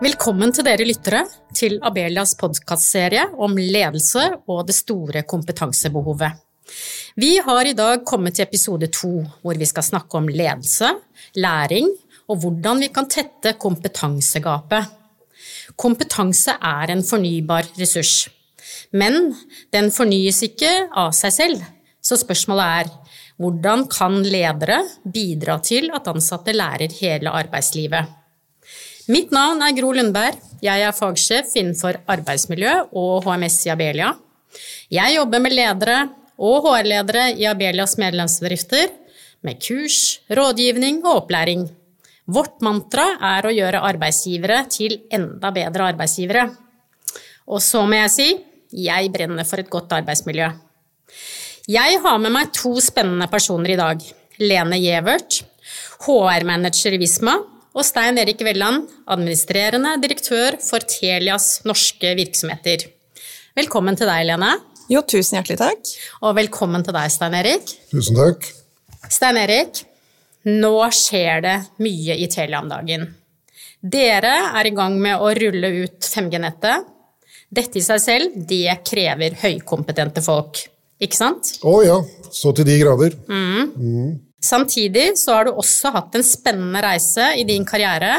Velkommen til dere lyttere til Abelias podkastserie om ledelse og det store kompetansebehovet. Vi har i dag kommet til episode to, hvor vi skal snakke om ledelse, læring og hvordan vi kan tette kompetansegapet. Kompetanse er en fornybar ressurs, men den fornyes ikke av seg selv. Så spørsmålet er hvordan kan ledere bidra til at ansatte lærer hele arbeidslivet? Mitt navn er Gro Lundberg. Jeg er fagsjef innenfor arbeidsmiljø og HMS i Abelia. Jeg jobber med ledere og HR-ledere i Abelias medlemsbedrifter med kurs, rådgivning og opplæring. Vårt mantra er å gjøre arbeidsgivere til enda bedre arbeidsgivere. Og så må jeg si jeg brenner for et godt arbeidsmiljø. Jeg har med meg to spennende personer i dag. Lene Gjevert, HR-manager i Visma, og Stein Erik Velland, administrerende direktør for Telias norske virksomheter. Velkommen til deg, Lene. Jo, tusen hjertelig takk. Og velkommen til deg, Stein Erik. Tusen takk. Stein Erik, nå skjer det mye i Telia om dagen. Dere er i gang med å rulle ut 5G-nettet. Dette i seg selv, det krever høykompetente folk, ikke sant? Å ja, så til de grader. Mm. Mm. Samtidig så har du også hatt en spennende reise i din karriere.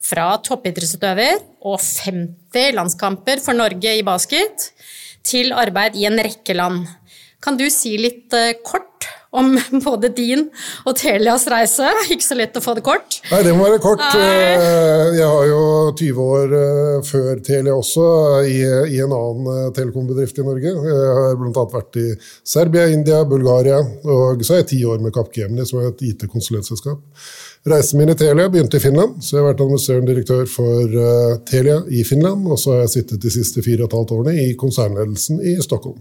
Fra toppidrettsutøver og 50 landskamper for Norge i basket til arbeid i en rekke land. Kan du si litt eh, kort om både din og Telias reise? Ikke så lett å få det kort. Nei, det må være kort. Nei. Eh, jeg har jo 20 år eh, før Telia også i, i en annen telekombedrift i Norge. Jeg har bl.a. vært i Serbia, India, Bulgaria, og så har jeg ti år med Capgemini, som er et IT-konsulentselskap. Reisen min i Telia begynte i Finland, så jeg har vært administrerende direktør for Telia i Finland. Og så har jeg sittet de siste fire og et halvt årene i konsernledelsen i Stockholm.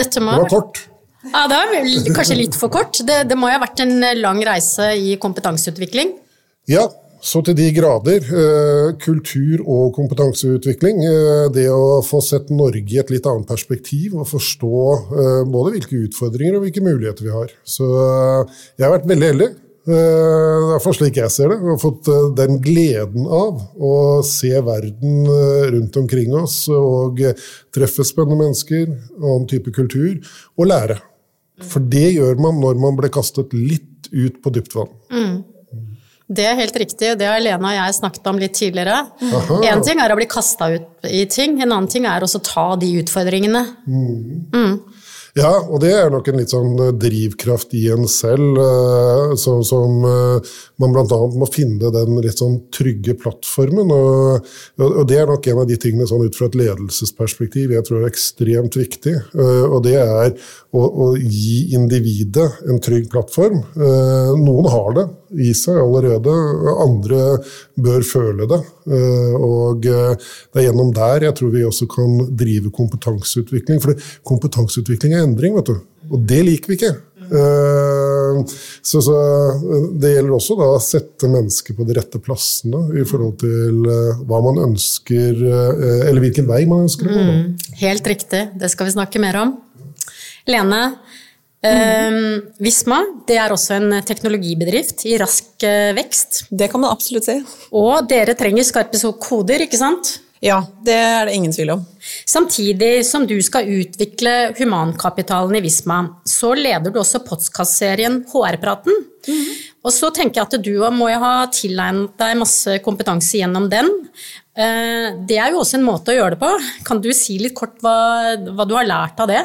Dette må det var kort. Ja, Det var kanskje litt for kort. Det, det, må jo ha vært en lang reise i kompetanseutvikling? Ja, så til de grader. Eh, kultur- og kompetanseutvikling. Eh, det å få sett Norge i et litt annet perspektiv og forstå eh, både hvilke utfordringer og hvilke muligheter vi har. Så jeg har vært veldig heldig. I hvert fall slik jeg ser det. Vi har fått den gleden av å se verden rundt omkring oss og treffe spennende mennesker, annen type kultur, og lære. For det gjør man når man ble kastet litt ut på dypt vann. Mm. Det er helt riktig, det har Lena og jeg snakket om litt tidligere. Én ting er å bli kasta ut i ting, en annen ting er også å ta de utfordringene. Mm. Mm. Ja, og det er nok en litt sånn eh, drivkraft i en selv, så, som, uh, man bl.a. må finne den litt sånn trygge plattformen. Og, og, det er nok en av de tingene sånn ut fra et ledelsesperspektiv jeg tror er ekstremt viktig. Og det er å, å, gi individet en trygg plattform. noen har det i seg allerede, andre bør føle det. og det er gjennom der jeg tror vi også kan drive kompetanseutvikling. For kompetanseutvikling er endring, vet du. Og det liker vi ikke. Uh, så, så, det gjelder også da å sette mennesker på de rette plassene i forhold til uh, hva man ønsker, eller hvilken vei man ønsker å gå. Mm, helt riktig. Det skal vi snakke mer om. Lene, mm. Visma det er også en teknologibedrift i rask vekst. Det kan man absolutt si. Og dere trenger skarpe koder, ikke sant? Ja, det er det ingen tvil om. Samtidig som du skal utvikle humankapitalen i Visma, så leder du også podkastserien HR-praten. Mm -hmm. Og så tenker jeg at du må ha tilegnet deg masse kompetanse gjennom den. Eh, det er jo også en måte å gjøre det på. Kan du si litt kort hva, hva du har lært av det?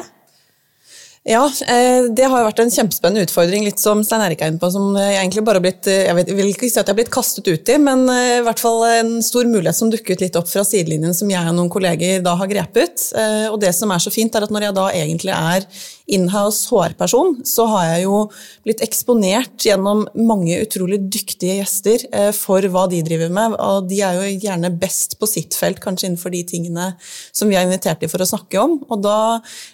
Ja, eh, det har vært en kjempespennende utfordring, litt som Stein Erik er inne på, som jeg egentlig bare har blitt eh, Jeg, vet, jeg vil ikke si at jeg har blitt kastet ut i, men eh, i hvert fall en stor mulighet som dukket litt opp fra sidelinjen, som jeg og noen kolleger da har grepet. Og det som er så fint, er at når jeg da egentlig er inhouse HR-person, så har jeg jo blitt eksponert gjennom mange utrolig dyktige gjester for hva de driver med, og de er jo gjerne best på sitt felt, kanskje innenfor de tingene som vi har invitert dem for å snakke om. Og da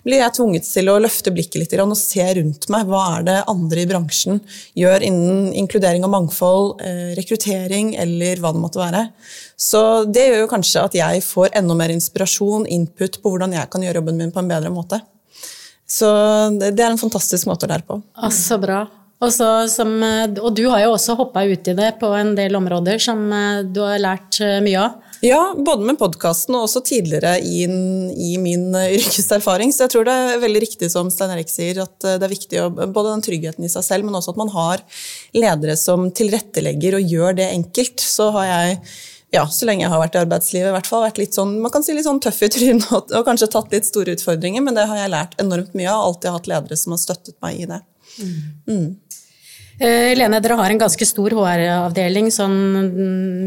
blir jeg tvunget til å løfte blikket blikket litt og se rundt meg. Hva er det andre i bransjen gjør innen inkludering og mangfold, eh, rekruttering eller hva det måtte være. Så det gjør jo kanskje at jeg får enda mer inspirasjon, input på hvordan jeg kan gjøre jobben min på en bedre måte. Så det er en fantastisk måte å lære på. Ah, så bra. Og, så, som, og, du har jo også hoppa uti det på en del områder som du har lært mye av. Ja, både med podkasten og også tidligere i, i, min yrkeserfaring. Så jeg tror det er veldig riktig som Stein Erik sier, at det er viktig å, både den tryggheten i seg selv, men også at man har ledere som tilrettelegger og gjør det enkelt. Så har jeg ja, så lenge jeg har vært i arbeidslivet, i hvert fall vært litt sånn, man kan si litt sånn tøff i trynet og, og, kanskje tatt litt store utfordringer, men det har jeg lært enormt mye av. Alltid hatt ledere som har støttet meg i det. Mm. Mm. Uh, Lene, dere har en ganske stor HR-avdeling sånn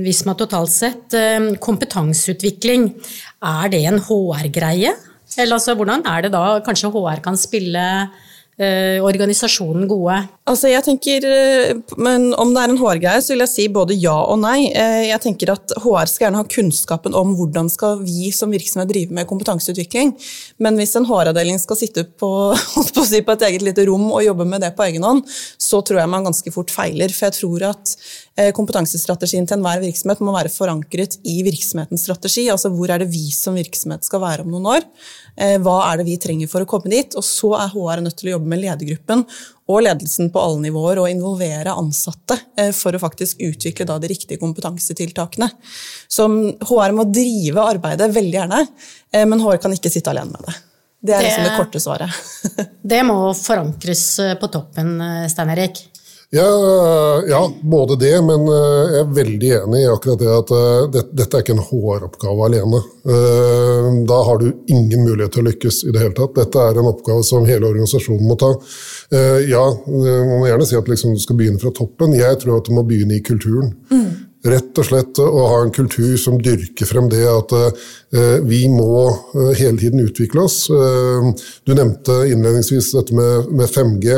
hvis Visma totalt sett. Uh, kompetanseutvikling, er det en HR-greie? Eller altså, hvordan er det da kanskje HR kan spille uh, organisasjonen gode? Altså, jeg tenker, eh, men Om det er en HR-greie, så vil jeg si både ja og nei. Eh, jeg tenker at HR skal gjerne ha kunnskapen om hvordan skal vi som virksomhet drive med kompetanseutvikling. Men hvis en HR-avdeling skal sitte på, på, et eget lite rom og jobbe med det på egen hånd, så tror jeg man ganske fort feiler. For jeg tror at eh, kompetansestrategien til enhver virksomhet må være forankret i virksomhetens strategi. Altså hvor er det vi som virksomhet skal være om noen år? Hva er det vi trenger for å komme dit? Og så er HR nødt til å jobbe med ledergruppen og ledelsen på alle nivåer og involvere ansatte eh, for å faktisk utvikle de riktige kompetansetiltakene. Så HR må drive arbeidet veldig gjerne, eh, men HR kan ikke sitte alene med det. Det er liksom det korte svaret. det må forankres eh, på toppen, Stein Erik? Ja, ja, både det, men jeg er veldig enig i akkurat det at dette er ikke en HR-oppgave alene. Da har du ingen mulighet til å lykkes i det hele tatt. Dette er en oppgave som hele organisasjonen må ta. Ja, man må gjerne si at liksom du skal begynne fra toppen. Jeg tror at du må begynne i kulturen. Mm. Rett og slett å ha en kultur som dyrker frem det at uh, vi må uh, hele tiden utvikle oss. du nevnte innledningsvis dette med, med 5G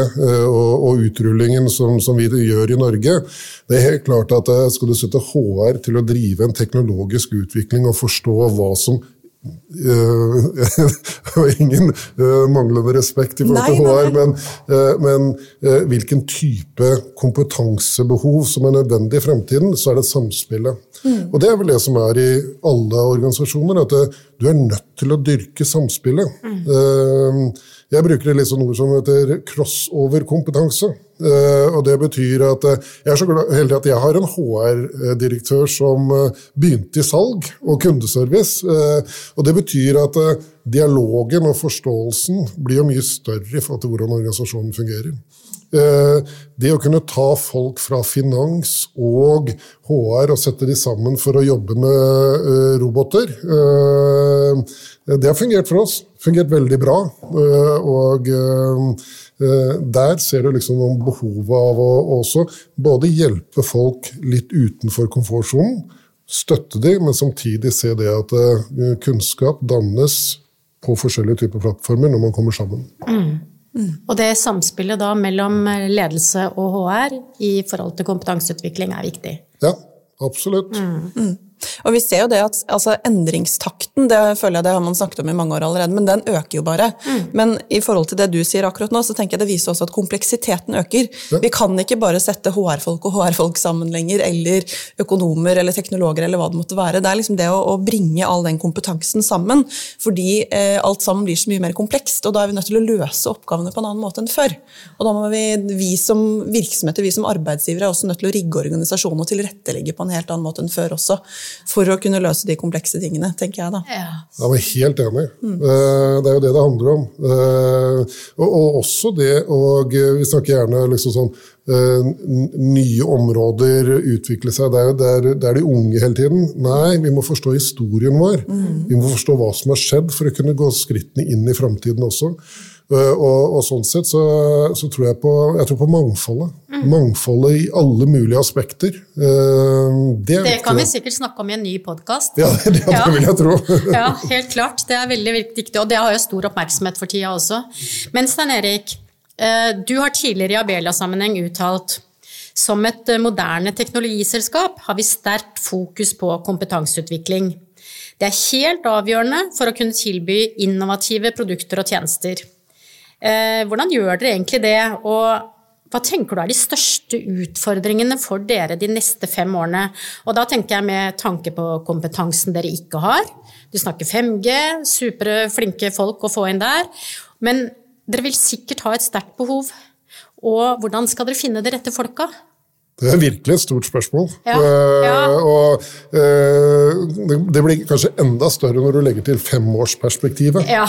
og, utrullingen som, vi gjør i Norge. Det er helt klart at Skal du sette HR til å drive en teknologisk utvikling og forstå hva som uh, ingen uh, manglende respekt i forhold til HR, men, uh, men hvilken type kompetansebehov som er nødvendig i fremtiden, så er det samspillet. Mm. Og det er vel det som er i alle organisasjoner, at du er nødt til å dyrke samspillet. Mm. Jeg bruker litt sånn ord som heter crossover-kompetanse. Uh, og det betyr at uh, Jeg er så heldig at jeg har en HR-direktør som uh, begynte i salg og kundeservice. og det betyr at dialogen og forståelsen blir mye større i forhold til hvordan organisasjonen fungerer. Det å kunne ta folk fra finans og HR og sette de sammen for å jobbe med roboter, det har fungert for oss fungert veldig bra. Eh, og eh, der ser du liksom noen behovet av å også både hjelpe folk litt utenfor komfortsonen, støtte dem, men samtidig se det at eh, kunnskap dannes på forskjellige typer plattformer når man kommer sammen. Mm. Mm. Og det samspillet da mellom ledelse og HR i forhold til kompetanseutvikling er viktig? Ja, absolutt. Mm. Og vi ser jo det at altså, Endringstakten det føler jeg det har man snakket om i mange år allerede, men den øker jo bare. Mm. Men i forhold til det du sier akkurat nå, så tenker jeg det viser også at kompleksiteten øker. Ja. Vi kan ikke bare sette HR-folk og HR-folk sammen lenger, eller økonomer eller teknologer eller hva det måtte være. Det er liksom det å, å bringe all den kompetansen sammen, fordi eh, alt sammen blir så mye mer komplekst. Og da er vi nødt til å løse oppgavene på en annen måte enn før. Og da må vi, vi som virksomheter, vi som arbeidsgivere, er også nødt til å rigge organisasjonen og tilrettelegge på en helt annen måte enn før også for å kunne løse de komplekse tingene, tenker jeg da. Ja, jeg er helt enig. Mm. Det er jo det det handler om. Eh, og også det, og vi snakker gjerne liksom sånn eh, nye områder utvikle seg. Det er, det, er, det er, de unge hele tiden. Nei, vi må forstå historien vår. Mm. Vi må forstå hva som har skjedd, for å kunne gå skrittene inn i framtiden også. Eh, og, og, sånn sett så, så, tror jeg på, jeg tror på mangfoldet. Mm. Mangfoldet i alle mulige aspekter. Eh, det, det kan vi sikkert snakke om i en ny podkast. Ja, det, ja, det vil jeg tro. ja, helt klart. Det er veldig viktig, og det har jo stor oppmerksomhet for tida også. Men Stein Erik, eh, du har tidligere i Abelia-sammenheng uttalt som et moderne teknologiselskap har vi sterkt fokus på kompetanseutvikling. Det er helt avgjørende for å kunne tilby innovative produkter og tjenester. Eh, hvordan gjør dere egentlig det, og hva tenker du er de største utfordringene for dere de neste fem årene? Og da tenker jeg med tanke på kompetansen dere ikke har. Du snakker 5G, supre, flinke folk å få inn der. Men dere vil sikkert ha et sterkt behov. Og hvordan skal dere finne de rette folka? Det er virkelig et stort spørsmål. Ja, ja. Uh, og uh, det, blir kanskje enda større når du legger til femårsperspektivet. Ja.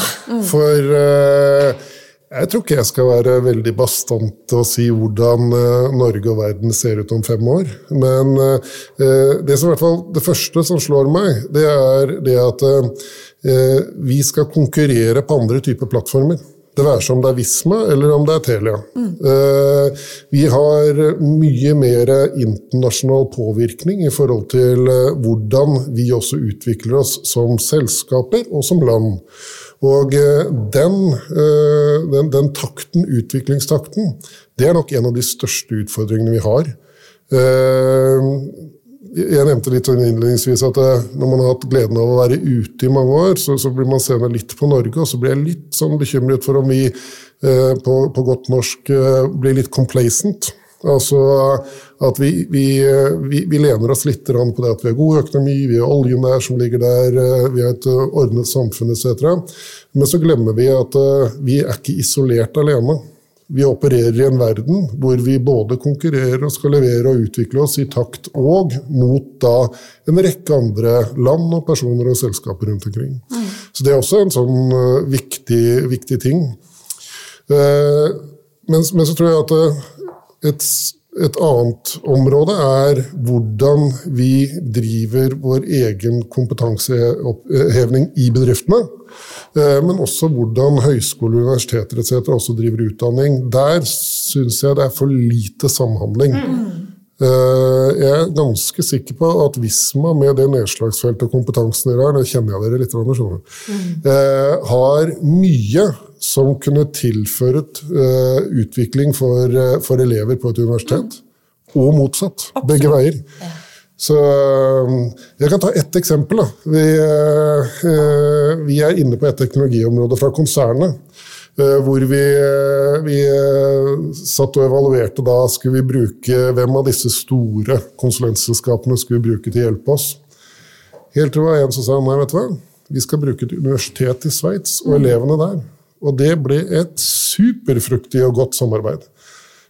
For eh, jeg tror ikke jeg skal være veldig bastant å si hvordan eh, Norge og verden ser ut om fem år. Men eh, det, som i hvert fall, det første som slår meg, det er det at eh, vi skal konkurrere på andre typer plattformer. Det være seg om det er Visma eller om det er Telia. Mm. vi har mye mer internasjonal påvirkning i forhold til eh, hvordan vi også utvikler oss som selskaper og som land. Og eh, den, eh, den, den takten, utviklingstakten, det er nok en av de største utfordringene vi har. Eh, Jeg nevnte litt sånn innledningsvis at når man har hatt gleden av å være ute i mange år, så, så blir man seende litt på Norge, og så blir jeg litt sånn bekymret for om vi på, på godt norsk blir litt complacent. Altså at vi, vi, eh, vi, vi lener oss litt på det at vi har god økonomi, vi har oljen der som ligger der, eh, vi har et eh, ordnet samfunn etc. Men så glemmer vi at vi er ikke isolert alene. Vi opererer i en verden hvor vi både konkurrerer og skal levere og utvikle oss i takt og mot da en rekke andre land og personer og selskaper rundt omkring. Så det er også en sånn viktig, viktig ting. Men, men så tror jeg at et, et annet område er hvordan vi driver vår egen kompetanseheving i bedriftene. Eh, Men også hvordan høyskoler, universiteter etc. også driver utdanning. Der syns jeg det er for lite samhandling. Eh, Jeg er ganske sikker på at Visma, med det nedslagsfeltet og kompetansen dere har, det kjenner jeg dere litt, skjønner eh, har mye som kunne tilført uh, utvikling for, uh, for elever på et universitet. Og motsatt. Begge veier. Så øh, Jeg kan ta ett eksempel. Vi, vi er inne på et teknologiområde fra konsernet. Hvor vi, vi satt og evaluerte da skulle vi bruke hvem av disse store konsulentselskapene skulle vi bruke til å hjelpe oss. Helt til det var en som sa nei, vet du hva, vi skal bruke et universitet i Sveits og elevene der. Og det ble et superfruktig og godt samarbeid.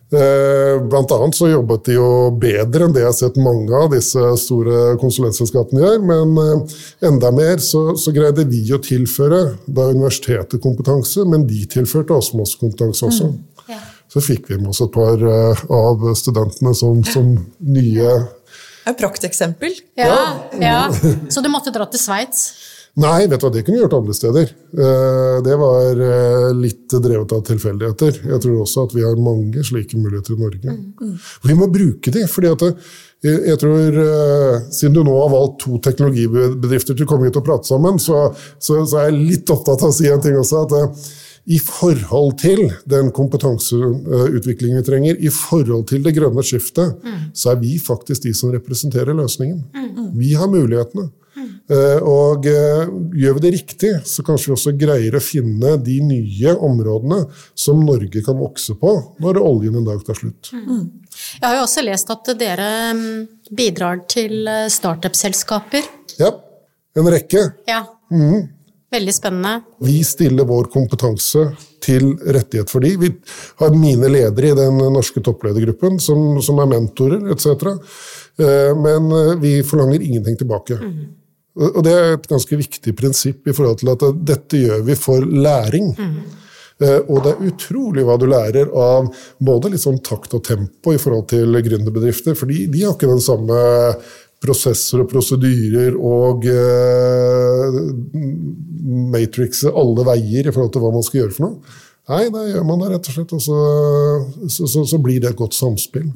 Eh, Blant annet så jobbet de jo bedre enn det jeg har sett mange av disse store konsulentselskapene gjør, men eh, enda mer så, så greide vi å tilføre da universitetet kompetanse, men de tilførte oss masse kompetanse også. Ja. Så fikk vi med oss et par eh, av studentene som, som nye Et prakteksempel. Ja, ja. Så du måtte dra til Sveits? Nei, vet du hva, det kunne vi gjort andre steder. Eh, Det var eh, litt drevet av tilfeldigheter. Jeg tror også at vi har mange slike muligheter i Norge. Vi må bruke de, fordi at eh, jeg tror, Siden du nå har valgt to teknologibedrifter til å komme hit og prate sammen, så, så, så er jeg litt opptatt av å si en ting også. at i forhold til den kompetanseutviklingen vi trenger, i forhold til det grønne skiftet, så er vi faktisk de som representerer løsningen. Vi har mulighetene. Eh, Og eh, gjør vi det riktig, så kanskje vi også greier å finne de nye områdene som Norge kan vokse på når oljen en dag tar slutt. Jeg har jo også lest at dere mm, bidrar til eh, startup-selskaper. Ja, en rekke. Ja. Veldig spennende. Vi stiller vår kompetanse til rettighet for de. Vi har mine ledere i den norske toppledergruppen som, som er mentorer etc. Men vi forlanger ingenting tilbake. Og og det er et ganske viktig prinsipp i forhold til at eh, dette gjør vi for læring. Mm. Og det er utrolig hva du lærer av både litt sånn takt og tempo i forhold til gründerbedrifter, for de, har ikke den samme prosesser og prosedyrer og eh, matrixet alle veier i forhold til hva man skal gjøre for noe. Nei, da gjør man det rett og slett, og så, så, så, så blir det et godt samspill.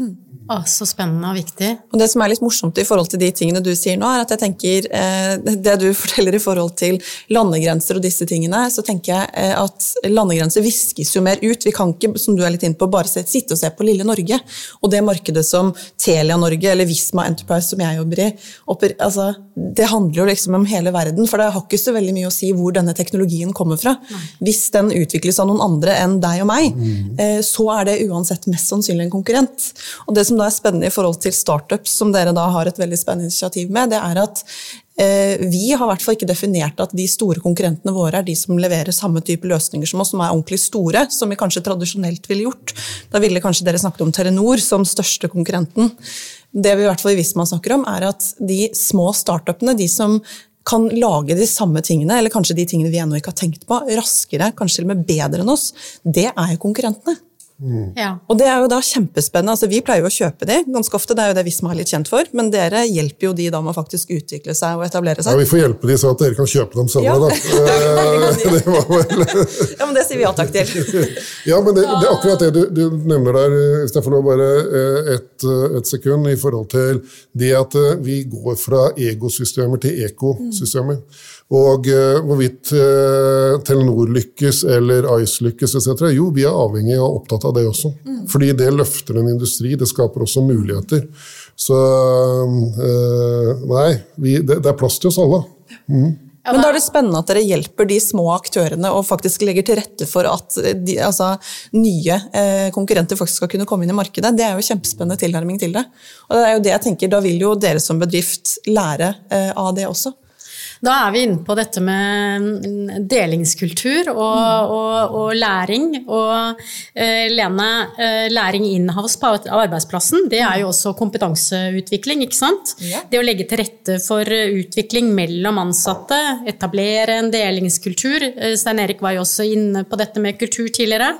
Å, så spennende og viktig. Og Det som er litt morsomt i forhold til de tingene du sier nå, er at jeg tenker eh, Det du forteller i forhold til landegrenser og disse tingene, så tenker jeg eh, at landegrenser viskes jo mer ut. Vi kan ikke, som du er litt inne på, bare sitte og se på lille Norge. Og det markedet som Telia Norge eller Visma Enterprise, som jeg jobber i, opper, altså, det handler jo liksom om hele verden. For det har ikke så veldig mye å si hvor denne teknologien kommer fra. Hvis den utvikles av noen andre enn deg og meg, eh, så er det uansett mest sannsynlig en konkurrent. Og det som da er spennende i forhold til startups, som dere da har et veldig spennende initiativ med, det er at Eh, vi har i hvert fall ikke definert at de store konkurrentene våre er de som leverer samme type løsninger som oss, som er ordentlig store, som vi kanskje tradisjonelt ville gjort. Da ville kanskje dere snakket om Telenor som største konkurrenten. Det vi i hvert fall i Visma snakker om, er at de små startupene, de som kan lage de samme tingene, eller kanskje de tingene vi ennå ikke har tenkt på, raskere, kanskje til og med bedre enn oss, det er jo konkurrentene. Mm. Ja. Og det er jo da kjempespennende. altså Vi pleier jo å kjøpe de ganske ofte, det er jo det Visma er litt kjent for, men dere hjelper jo de da med å faktisk utvikle seg og etablere seg. Ja, Vi får hjelpe de så at dere kan kjøpe dem selv, ja. da. det ja, men det sier vi ja takk til. ja, men det, det, er akkurat det du, du nevner der, hvis jeg får lov bare eh, et, eh, et, sekund, i forhold til det at eh, vi går fra egosystemer til ekosystemer. Mm. Og uh, hvorvidt uh, Telenor lykkes eller Ice lykkes etc. Jo, vi er avhengig og opptatt av det også. Mm. Fordi det løfter en industri. Det skaper også muligheter. Så uh, nei, vi, det, det, er plass til oss alle. Mm. Men da er det spennende at dere hjelper de små aktørene og faktisk legger til rette for at de, altså, nye eh, konkurrenter faktisk skal kunne komme inn i markedet. Det er jo kjempespennende tilnærming til det. Og det er jo det jeg tenker, Da vil jo dere som bedrift lære eh, av det også. Da er vi inne på dette med delingskultur og, mm. og, og læring. Og uh, Lene, uh, læring in-house på arbeidsplassen, det er jo også kompetanseutvikling, ikke sant? Ja. Det å legge til rette for utvikling mellom ansatte, etablere en delingskultur. Stein Erik var jo også inne på dette med kultur tidligere.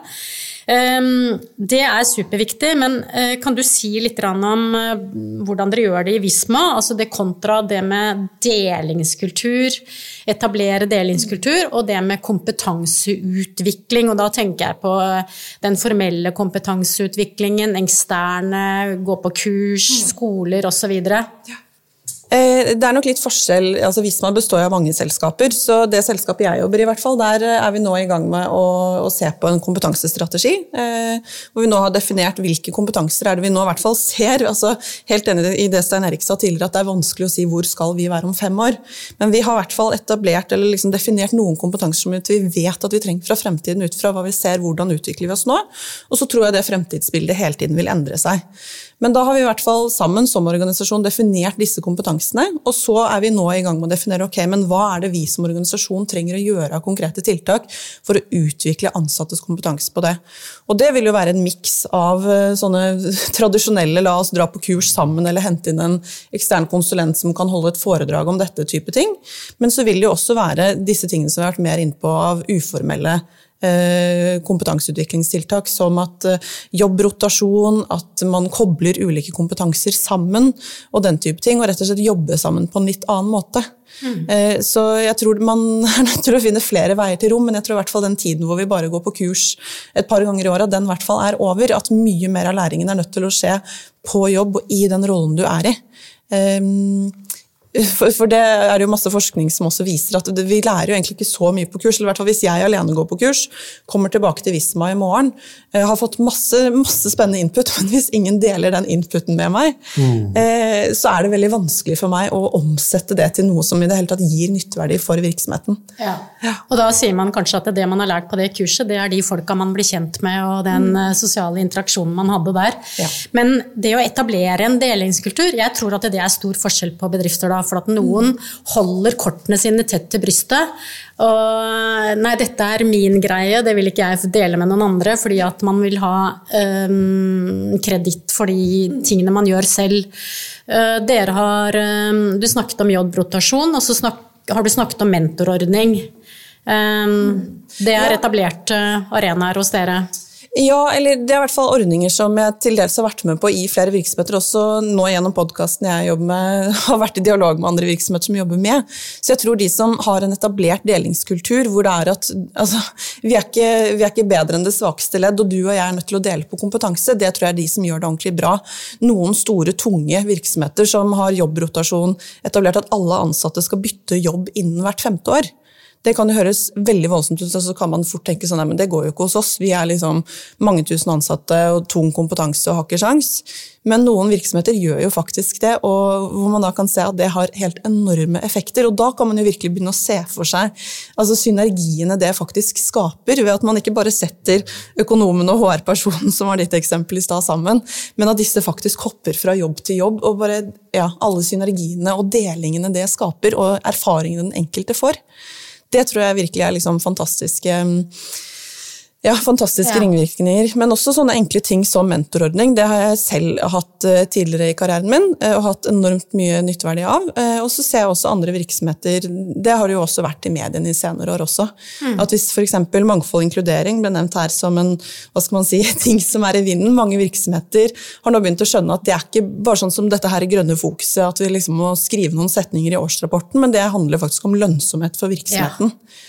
Ehm, det er superviktig, men eh, kan du si litt om eh, hvordan dere gjør det i Visma? Altså det kontra det med delingskultur, etablere delingskultur, og det med kompetanseutvikling. Og da tenker jeg på eh, den formelle kompetanseutviklingen, eksterne, gå på kurs, mm. skoler osv. Ja. Eh, det er nok litt forskjell, altså Visma består av mange selskaper, så det selskapet jeg jobber i, hvert fall, der er vi nå i gang med å, å se på en kompetansestrategi. Eh, hvor vi nå har definert hvilke kompetanser er det vi nå i hvert fall ser. altså Helt enig i det Stein Erik sa tidligere, at det er vanskelig å si hvor skal vi være om fem år. Men vi har i hvert fall etablert eller liksom definert noen kompetanser som vi vet at vi trenger fra fremtiden, ut fra hva vi ser, hvordan utvikler vi oss nå. Og så tror jeg det fremtidsbildet hele tiden vil endre seg. Men da har vi i hvert fall sammen som organisasjon definert disse kompetansene. Og så er vi nå i gang med å definere ok, men hva er det vi som organisasjon trenger å gjøre av konkrete tiltak for å utvikle ansattes kompetanse på det. Og det vil jo være en miks av eh, sånne tradisjonelle la oss dra på kurs sammen eller hente inn en ekstern konsulent som kan holde et foredrag om dette type ting. Men så vil det jo også være disse tingene som vi har vært mer innpå av uformelle kompetanseutviklingstiltak som at eh, jobbrotasjon, at man kobler ulike kompetanser sammen og den type ting, og rett og slett jobbe sammen på en litt annen måte. Mm. Eh, så jeg tror man er nødt til å finne flere veier til rom, men jeg tror i hvert fall den tiden hvor vi bare går på kurs et par ganger i året, den i hvert fall er over. At mye mer av læringen er nødt til å skje på jobb og i den rollen du er i. Um, for, for, det er jo masse forskning som også viser at det, vi lærer jo egentlig ikke så mye på kurs. eller i hvert fall Hvis jeg alene går på kurs, kommer tilbake til Visma i morgen, eh, har fått masse, masse spennende input, men hvis ingen deler den inputen med meg, mm. eh, så er det veldig vanskelig for meg å omsette det til noe som i det hele tatt gir nytteverdi for virksomheten. Ja. Ja. Og da sier man kanskje at det man har lært på det kurset, det er de folka man blir kjent med, og den mm. Eh, sosiale interaksjonen man hadde der. Ja. Men det å etablere en delingskultur, jeg tror at det er stor forskjell på bedrifter da for at noen holder kortene sine tett til brystet. Og nei, dette er min greie, det vil ikke jeg dele med noen andre, fordi at man vil ha um, kreditt for de tingene man gjør selv. Uh, dere har um, Du snakket om jodbrotasjon, og så snak, har du snakket om mentorordning. Um, det er etablerte arenaer hos dere. Ja, eller det er i hvert fall ordninger som jeg til dels har vært med på i flere virksomheter. Også nå gjennom podkasten jeg jobber med, har vært i dialog med andre virksomheter som jobber med. Så jeg tror de som har en etablert delingskultur hvor det er at altså, vi, er ikke, vi, er ikke, bedre enn det svakeste ledd, og du og jeg er nødt til å dele på kompetanse, det tror jeg er de som gjør det ordentlig bra. Noen store, tunge virksomheter som har jobbrotasjon, etablert at alle ansatte skal bytte jobb innen hvert femte år. Det kan jo høres veldig voldsomt ut, og så kan man fort tenke sånn nei, men det går jo ikke hos oss. Vi er liksom mange tusen ansatte og tung kompetanse og har ikke sjans. Men noen virksomheter gjør jo faktisk det, og hvor man da kan se at det har helt enorme effekter. Og da kan man jo virkelig begynne å se for seg altså synergiene det faktisk skaper, ved at man ikke bare setter økonomen og HR-personen, som var ditt eksempel i stad, sammen, men at disse faktisk hopper fra jobb til jobb, og bare ja, alle synergiene og delingene det skaper, og erfaringene den enkelte får. Det tror jeg virkelig er liksom fantastiske ja, fantastiske ja. ringvirkninger. Men også sånne enkle ting som mentorordning. Det har jeg selv hatt eh, tidligere i karrieren min eh, og hatt enormt mye nytteverdi av. Eh, og så ser jeg også andre virksomheter Det har det jo også vært i mediene i senere år også. Mm. At hvis f.eks. mangfold og inkludering ble nevnt her som en hva skal man si, ting som er i vinden Mange virksomheter har nå begynt å skjønne at det er ikke bare sånn som dette her grønne fokuset, at vi liksom må skrive noen setninger i årsrapporten, men det handler faktisk om lønnsomhet for virksomheten. Ja.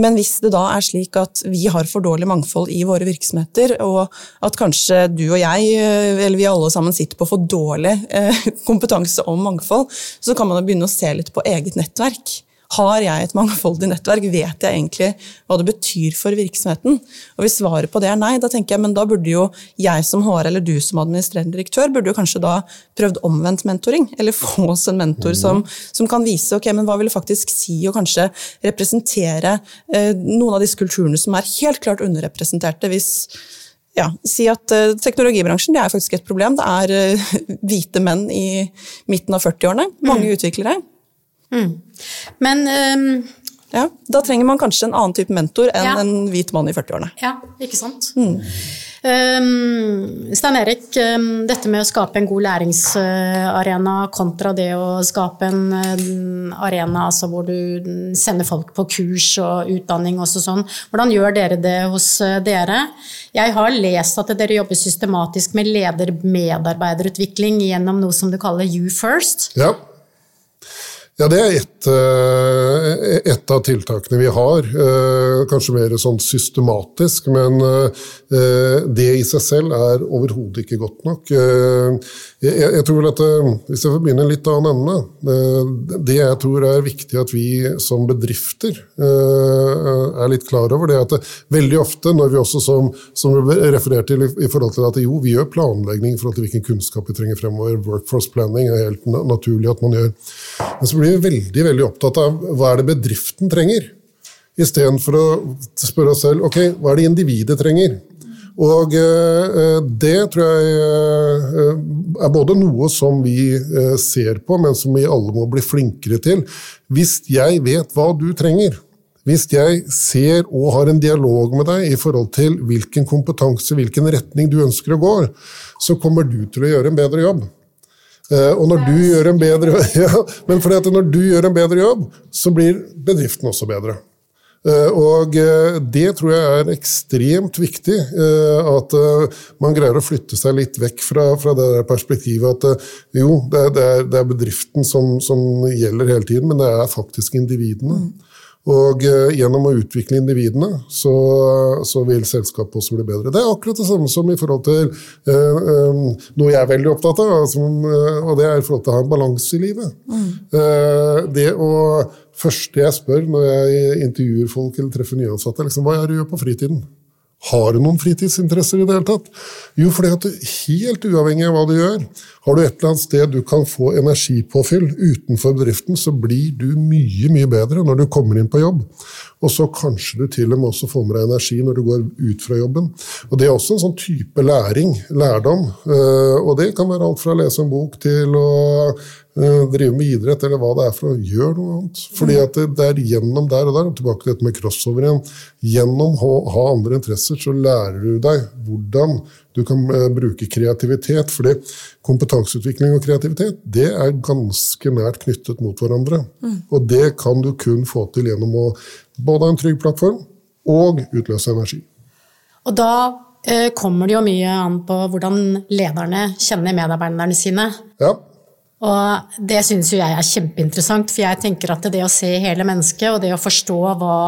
Men hvis det da er slik at vi har for dårlig mangfold i våre virksomheter, og at kanskje du og jeg, eh, eller vi alle sammen, sitter på for dårlig eh, kompetanse om mangfold, så kan man jo begynne å se litt på eget nettverk. Har jeg et mangfoldig nettverk? Vet jeg egentlig hva det betyr for virksomheten? Og Hvis svaret på det er nei, da tenker jeg, men da burde jo jeg som HR eller du som administrerende direktør burde jo kanskje da prøvd omvendt mentoring. Eller få oss en mentor som, som kan vise ok, men hva vil det faktisk si å kanskje representere eh, noen av disse kulturene som er helt klart underrepresenterte. hvis ja, si at uh, Teknologibransjen det er faktisk et problem. Det er uh, hvite menn i midten av 40-årene. Mange mm. utviklere. Mm. Men um, ja, Da trenger man kanskje en annen type mentor enn ja. en hvit mann i 40-årene. Ja, ikke sant. Mm. Um, Stein Erik, um, dette med å skape en god læringsarena kontra det å skape en um, arena altså hvor du sender folk på kurs og utdanning og sånn. Hvordan gjør dere det hos uh, dere? Jeg har lest at dere jobber systematisk med leder-medarbeiderutvikling gjennom noe som du kaller You First. Ja. Ja, det er ett eh, et av tiltakene vi har. Eh, kanskje mer sånn systematisk, men eh, det i seg selv er overhodet ikke godt nok. Jeg tror vel at, Hvis jeg får begynne litt annen ende Det jeg tror er viktig at vi som bedrifter er litt klar over, det er at veldig ofte, når vi også som, som refererer til i forhold til at jo, vi gjør planlegging i forhold til hvilken kunnskap vi trenger fremover, workforce planning er helt naturlig at man gjør. Men så blir vi veldig veldig opptatt av hva er det bedriften trenger, istedenfor å spørre oss selv ok, hva er det individet trenger. Og eh, det tror jeg eh, er både noe som vi eh, ser på, men som vi alle må bli flinkere til. Hvis jeg vet hva du trenger, hvis jeg ser og har en dialog med deg i forhold til hvilken kompetanse, hvilken retning du ønsker å gå, så kommer du til å gjøre en bedre jobb. Eh, og når du gjør en bedre ja, men fordi at når du gjør en bedre jobb, så blir bedriften også bedre. Eh, og eh, det tror jeg er ekstremt viktig. At man greier å flytte seg litt vekk fra, fra det perspektivet at jo, det er, det er bedriften som, som, gjelder hele tiden, men det er faktisk individene. Mm. Og eh, gjennom å utvikle individene, så, så, vil selskapet også bli bedre. Det er akkurat det samme som i forhold til eh, eh, noe jeg er veldig opptatt av, altså, eh, og det er i forhold til å ha en balanse i livet. Mm. Eh, det å første jeg spør når jeg intervjuer folk eller treffer nyansatte, liksom, hva er det du gjør på fritiden? Har du noen fritidsinteresser i det hele tatt? Jo, fordi at du, helt uavhengig av hva du gjør, har du et eller annet sted du kan få energipåfyll utenfor bedriften, så blir du mye, mye bedre når du kommer inn på jobb. Og så kanskje du til og med også får med deg energi når du går ut fra jobben. Og Det er også en sånn type læring, lærdom. Eh, og det kan være alt fra å lese en bok til å Eh, drive med idrett eller hva det er for å gjøre noe annet. Fordi at det, er gjennom der og der, og tilbake til dette med crossover igjen, gjennom å ha andre interesser så lærer du deg hvordan du kan uh, bruke kreativitet. fordi kompetanseutvikling og kreativitet det er ganske nært knyttet mot hverandre. Mm. Og det kan du kun få til gjennom å både ha en trygg plattform og utløse energi. Og da eh, kommer det jo mye an på hvordan lederne kjenner medarbeiderne sine. Ja. Og det syns jo jeg er kjempeinteressant, for jeg tenker at det å se hele mennesket, og det å forstå hva,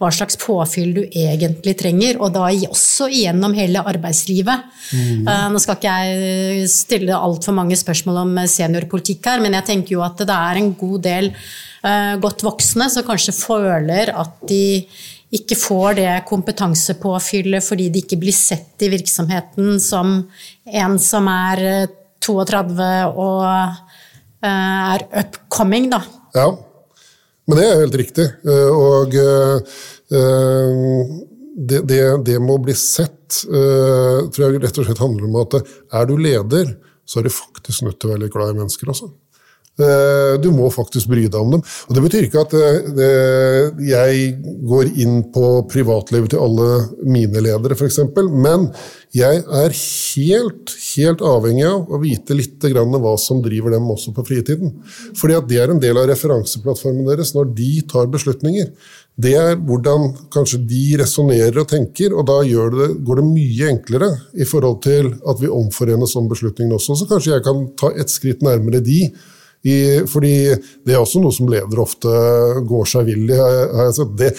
hva slags påfyll du egentlig trenger, og da også gjennom hele arbeidslivet mm. uh, Nå skal ikke jeg stille altfor mange spørsmål om seniorpolitikk her, men jeg tenker jo at det er en god del uh, godt voksne som kanskje føler at de ikke får det kompetansepåfyllet fordi de ikke blir sett i virksomheten som en som er 32 og Eh, er upcoming, da. Ja, men det er helt riktig. Eh, og eh, det, det, det må bli sett tror jeg rett og slett handler om at er du leder, så er du faktisk nødt til å være litt glad i mennesker. også. Eh, du må faktisk bry deg om dem. Og Det betyr ikke at eh, jeg går inn på privatlivet til alle mine ledere, f.eks., men jeg er helt, helt avhengig av å vite litt grann hva som driver dem også på fritiden. Fordi at det er en del av referanseplattformen deres når de tar beslutninger. Det er hvordan kanskje de resonnerer og tenker, og da det, går det mye enklere i forhold til at vi omforenes om beslutningene også. Så kanskje jeg kan ta et skritt nærmere de i, fordi det er også noe som ledere ofte går seg vill i. Har jeg sett. Det,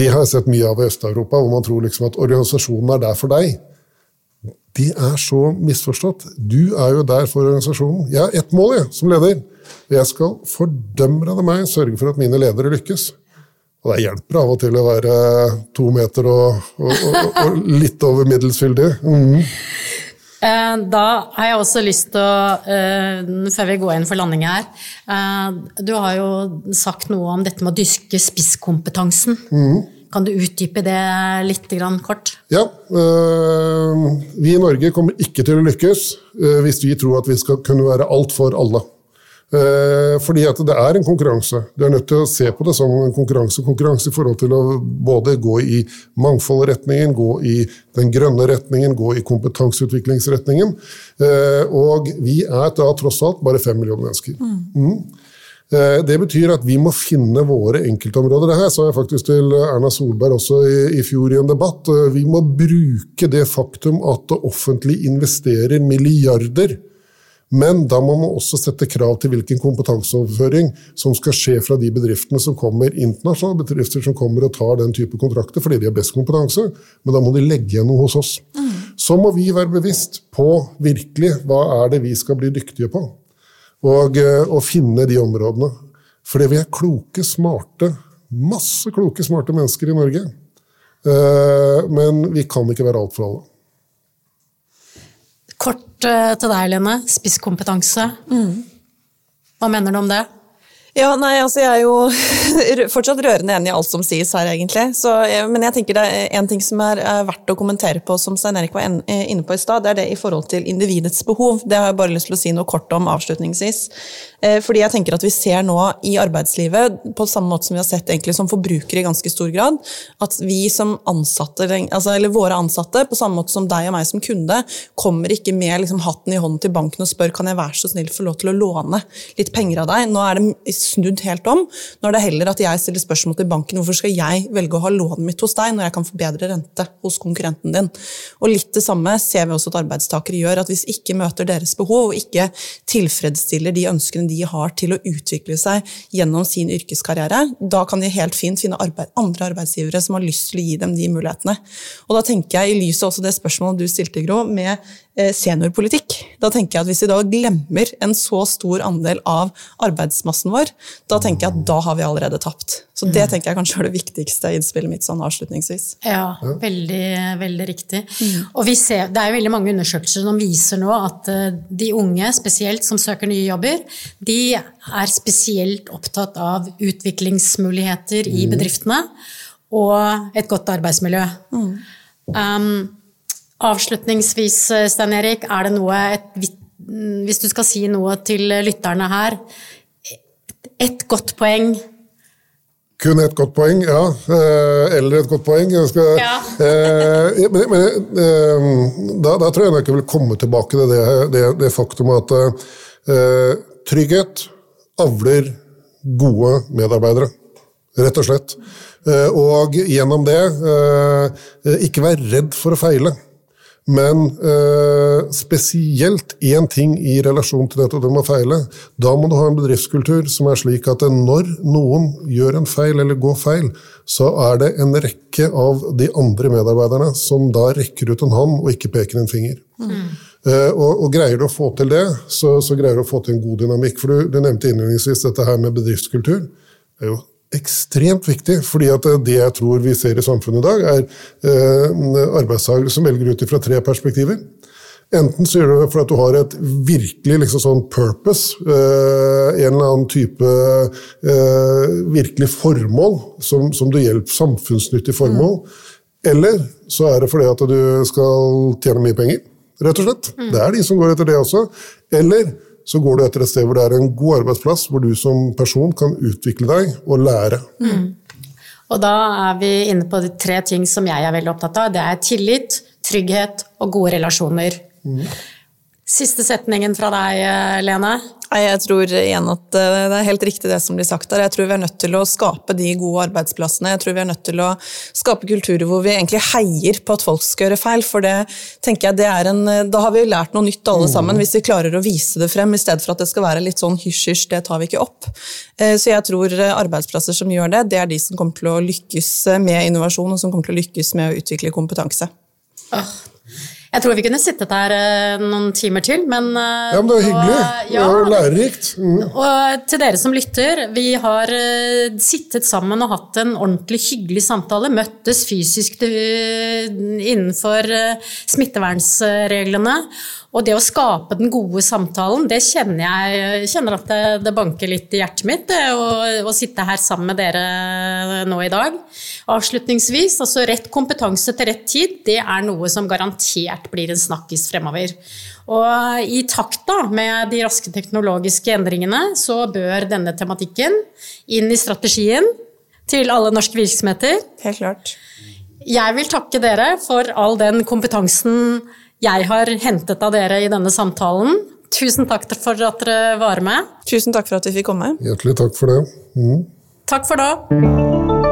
det har jeg sett mye av i Øst-Europa, hvor man tror liksom at organisasjonen er der for deg. Det er så misforstått. Du er jo der for organisasjonen. Jeg har ett mål jeg, som leder. Jeg skal fordømrende meg sørge for at mine ledere lykkes. Og det hjelper av og til å være to meter og, og, og, og litt over middels fyldig. Mm. Eh, da har jeg også lyst til å, eh, før vi går inn for landing her eh, Du har jo sagt noe om dette med å dyrke spisskompetansen. Mm. Kan du utdype det litt kort? Ja. Vi i Norge kommer ikke til å lykkes hvis vi tror at vi skal kunne være alt for alle. Eh, fordi at det er en konkurranse. Du er nødt til å se på det som en konkurranse. Konkurranse i forhold til å både gå i mangfoldretningen, gå i den grønne retningen, gå i kompetanseutviklingsretningen. Eh, og vi er da tross alt bare fem millioner mennesker. Mm. Mm. Eh, det betyr at vi må finne våre enkeltområder. Det her sa jeg faktisk til Erna Solberg også i, i fjor i en debatt. Vi må bruke det faktum at det offentlige investerer milliarder men da må man også sette krav til hvilken kompetanseoverføring som skal skje fra de bedriftene som kommer, internasjonale bedrifter som kommer og tar den type kontrakter fordi de har best kompetanse. Men da må de legge igjen noe hos oss. Mm. Så må vi være bevisst på virkelig hva er det vi skal bli dyktige på. Og, eh, og finne de områdene. Fordi vi er kloke, smarte, masse kloke, smarte mennesker i Norge. Eh, men vi kan ikke være alt for alle. Kort eh, til deg, Lene. Spisskompetanse. Mm. Hva mener du om det? Ja, nei, altså Jeg er jo fortsatt rørende enig i alt som sies her, egentlig. Så, men jeg tenker det er en ting som er, er verdt å kommentere på, som Stein Erik var eh, inne på i stad, det er det i forhold til individets behov. Det har jeg bare lyst til å si noe kort om avslutningsvis. Eh, fordi jeg tenker at vi ser nå i arbeidslivet, på samme måte som vi har sett egentlig som forbrukere i ganske stor grad, at vi som ansatte, altså, eller våre ansatte, på samme måte som deg og meg som kunde, kommer ikke med liksom, hatten i hånden til banken og spør kan jeg være så snill få lov til å låne litt penger av deg. Nå er det snudd helt om. Nå er det heller at jeg stiller spørsmål til banken hvorfor skal jeg velge å ha lånet mitt hos deg når jeg kan få bedre rente hos konkurrenten din. Og litt det samme ser vi også at arbeidstakere gjør. at Hvis ikke møter deres behov og ikke tilfredsstiller de ønskene de har til å utvikle seg gjennom sin yrkeskarriere, da kan de helt fint finne arbeid, andre arbeidsgivere som har lyst til å gi dem de mulighetene. Og da tenker jeg, i lyset også det spørsmålet du stilte, Gro, med seniorpolitikk, da tenker jeg at hvis vi da glemmer en så stor andel av arbeidsmassen vår, da tenker jeg at da har vi allerede tapt. Så det mm. tenker jeg kanskje er det viktigste innspillet mitt sånn avslutningsvis. Ja, veldig, veldig riktig. Mm. Og vi ser, det er jo veldig mange undersøkelser som viser nå at eh, de unge spesielt som søker nye jobber, de er spesielt opptatt av utviklingsmuligheter i mm. bedriftene og et godt arbeidsmiljø. Mm. Um, avslutningsvis, Stein Erik, er det noe et, Hvis du skal si noe til lytterne her, ett godt poeng kun ett godt poeng, ja. Eh, eller et godt poeng. Skal, ja. eh, men, men eh, da, da, tror jeg jeg ikke vil komme tilbake til det, det, det faktum at eh, trygghet avler gode medarbeidere. Rett og slett. Eh, og gjennom det eh, ikke være redd for å feile. Men eh, spesielt én ting i relasjon til dette, det må feile. Da må du ha en bedriftskultur som er slik at når noen gjør en feil eller går feil, så er det en rekke av de andre medarbeiderne som da rekker ut en hånd og ikke peker en finger. Mm. Eh, og, og, Greier du å få til det, så, så, greier du å få til en god dynamikk. For Du, du nevnte innledningsvis dette her med bedriftskultur. Det er jo ekstremt viktig, fordi at det jeg tror vi ser i samfunnet i dag, er eh, arbeidstakere som velger ut fra tre perspektiver. Enten så gjør du det fordi at du har et virkelig liksom sånn purpose, eh, en eller annen type eh, virkelig formål som, som du hjelper, samfunnsnyttig formål. Mm. Eller så er det fordi at du skal tjene mye penger, rett og slett. Mm. Det er de som går etter det også. Eller så går du etter et sted hvor det er en god arbeidsplass, hvor du som person kan utvikle deg og lære. Mm. Og da er vi inne på de tre ting som jeg er veldig opptatt av. Det er tillit, trygghet og gode relasjoner. Mm. Siste setningen fra deg, Lene? Jeg tror igjen at eh, det er helt riktig det som blir sagt der. Jeg tror vi er nødt til å skape de gode arbeidsplassene. Jeg tror vi er nødt til å skape kulturer hvor vi egentlig heier på at folk skal gjøre feil. For det tenker jeg det er en Da har vi lært noe nytt alle sammen, hvis vi klarer å vise det frem, i stedet for at det skal være litt sånn hysj-hysj, det tar vi ikke opp. Eh, så jeg tror arbeidsplasser som gjør det, det er de som kommer til å lykkes med innovasjon, og som kommer til å lykkes med å utvikle kompetanse. Oh, jeg tror vi kunne sittet her uh, noen timer til, men uh, Ja, men det var hyggelig. Og, ja, og lærerikt. Mm. Og til dere som lytter, vi har sittet sammen og hatt en ordentlig hyggelig samtale. Møttes fysisk innenfor smittevernsreglene. Og det å skape den gode samtalen, det kjenner jeg kjenner at det, det banker litt i hjertet mitt. Å, å, sitte her sammen med dere nå i dag. Avslutningsvis, altså rett kompetanse til rett tid, det er noe som garantert blir en snakkis fremover. Og i takt da, med de raske teknologiske endringene, så bør denne tematikken inn i strategien til alle norske virksomheter. Helt klart. Jeg vil takke dere for all den kompetansen jeg har hentet av dere i denne samtalen. Tusen takk for at dere var med. Tusen takk for at vi fikk komme. Hjertelig takk for det. Mm. Takk for da.